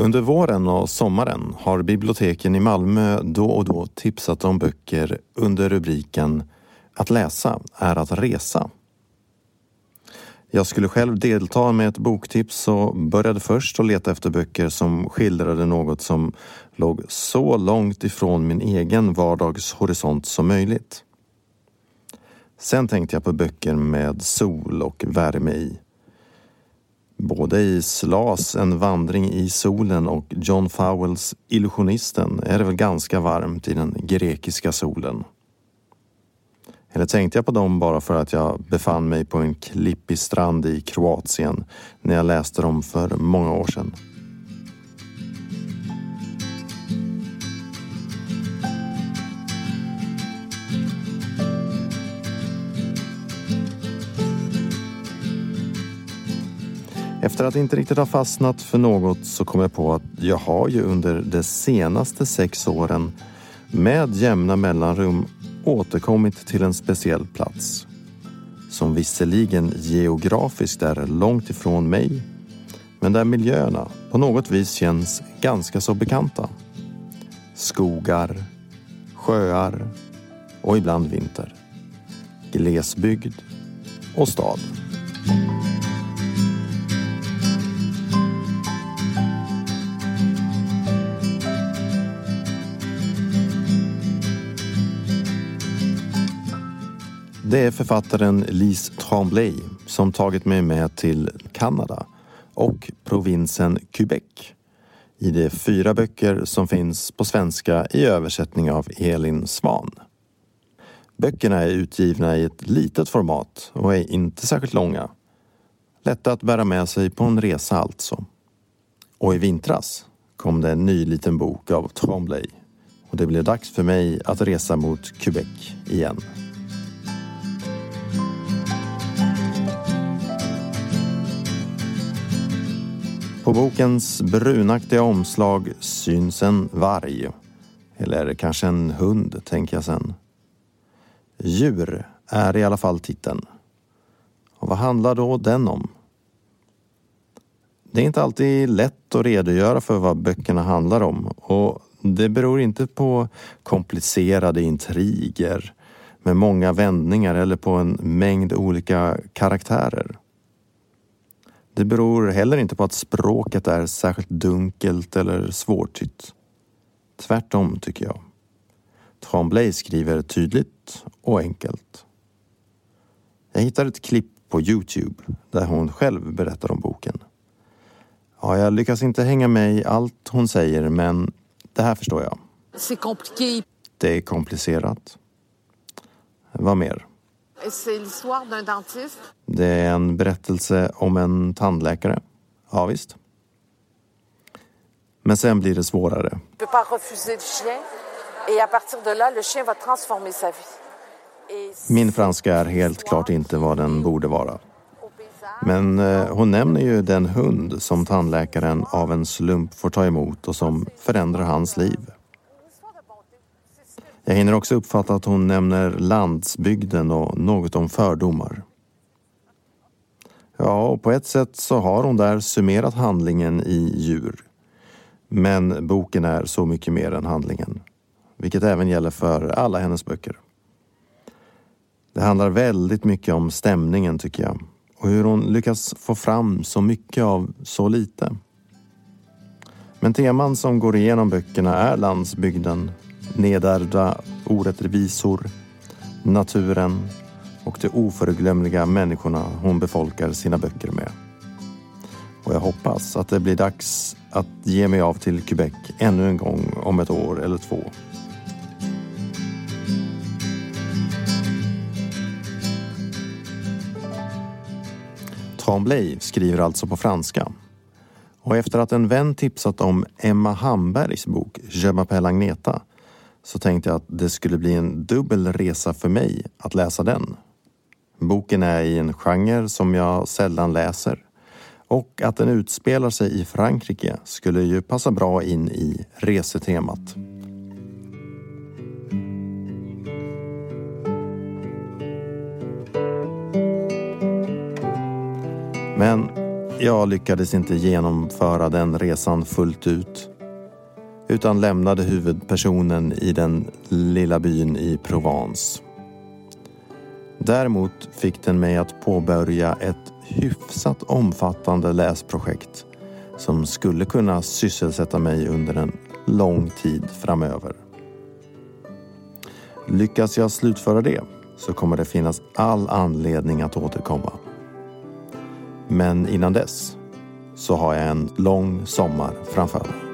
Under våren och sommaren har biblioteken i Malmö då och då tipsat om böcker under rubriken Att läsa är att resa. Jag skulle själv delta med ett boktips och började först att leta efter böcker som skildrade något som låg så långt ifrån min egen vardagshorisont som möjligt. Sen tänkte jag på böcker med sol och värme i. Både i Slas En vandring i solen och John Fowles Illusionisten är det väl ganska varmt i den grekiska solen. Eller tänkte jag på dem bara för att jag befann mig på en klippig strand i Kroatien när jag läste dem för många år sedan. Efter att inte riktigt ha fastnat för något så kom jag på att jag har ju under de senaste sex åren med jämna mellanrum återkommit till en speciell plats. Som visserligen geografiskt är långt ifrån mig men där miljöerna på något vis känns ganska så bekanta. Skogar, sjöar och ibland vinter. Glesbygd och stad. Det är författaren Lise Tremblay som tagit mig med till Kanada och provinsen Quebec i de fyra böcker som finns på svenska i översättning av Elin Svan. Böckerna är utgivna i ett litet format och är inte särskilt långa. Lätta att bära med sig på en resa alltså. Och i vintras kom det en ny liten bok av Tremblay och det blev dags för mig att resa mot Quebec igen. På bokens brunaktiga omslag syns en varg. Eller kanske en hund, tänker jag sen. Djur är i alla fall titeln. Och vad handlar då den om? Det är inte alltid lätt att redogöra för vad böckerna handlar om och det beror inte på komplicerade intriger med många vändningar eller på en mängd olika karaktärer. Det beror heller inte på att språket är särskilt dunkelt eller svårtytt. Tvärtom tycker jag. Tremblay skriver tydligt och enkelt. Jag hittar ett klipp på Youtube där hon själv berättar om boken. Ja, jag lyckas inte hänga med i allt hon säger men det här förstår jag. Det är komplicerat. Vad mer? Det är en berättelse om en tandläkare. Ja, visst. Men sen blir det svårare. Min franska är helt klart inte vad den borde vara. Men eh, hon nämner ju den hund som tandläkaren av en slump får ta emot och som förändrar hans liv. Jag hinner också uppfatta att hon nämner landsbygden och något om fördomar. Ja, och på ett sätt så har hon där summerat handlingen i djur. Men boken är så mycket mer än handlingen. Vilket även gäller för alla hennes böcker. Det handlar väldigt mycket om stämningen tycker jag. Och hur hon lyckas få fram så mycket av så lite. Men teman som går igenom böckerna är landsbygden, nedärvda orättvisor, naturen och de oförglömliga människorna hon befolkar sina böcker med. Och jag hoppas att det blir dags att ge mig av till Quebec ännu en gång om ett år eller två. Tremblay skriver alltså på franska. Och efter att en vän tipsat om Emma Hambergs bok Je m'appelle Agneta så tänkte jag att det skulle bli en dubbel resa för mig att läsa den. Boken är i en genre som jag sällan läser och att den utspelar sig i Frankrike skulle ju passa bra in i resetemat. Men jag lyckades inte genomföra den resan fullt ut utan lämnade huvudpersonen i den lilla byn i Provence. Däremot fick den mig att påbörja ett hyfsat omfattande läsprojekt som skulle kunna sysselsätta mig under en lång tid framöver. Lyckas jag slutföra det så kommer det finnas all anledning att återkomma. Men innan dess så har jag en lång sommar framför mig.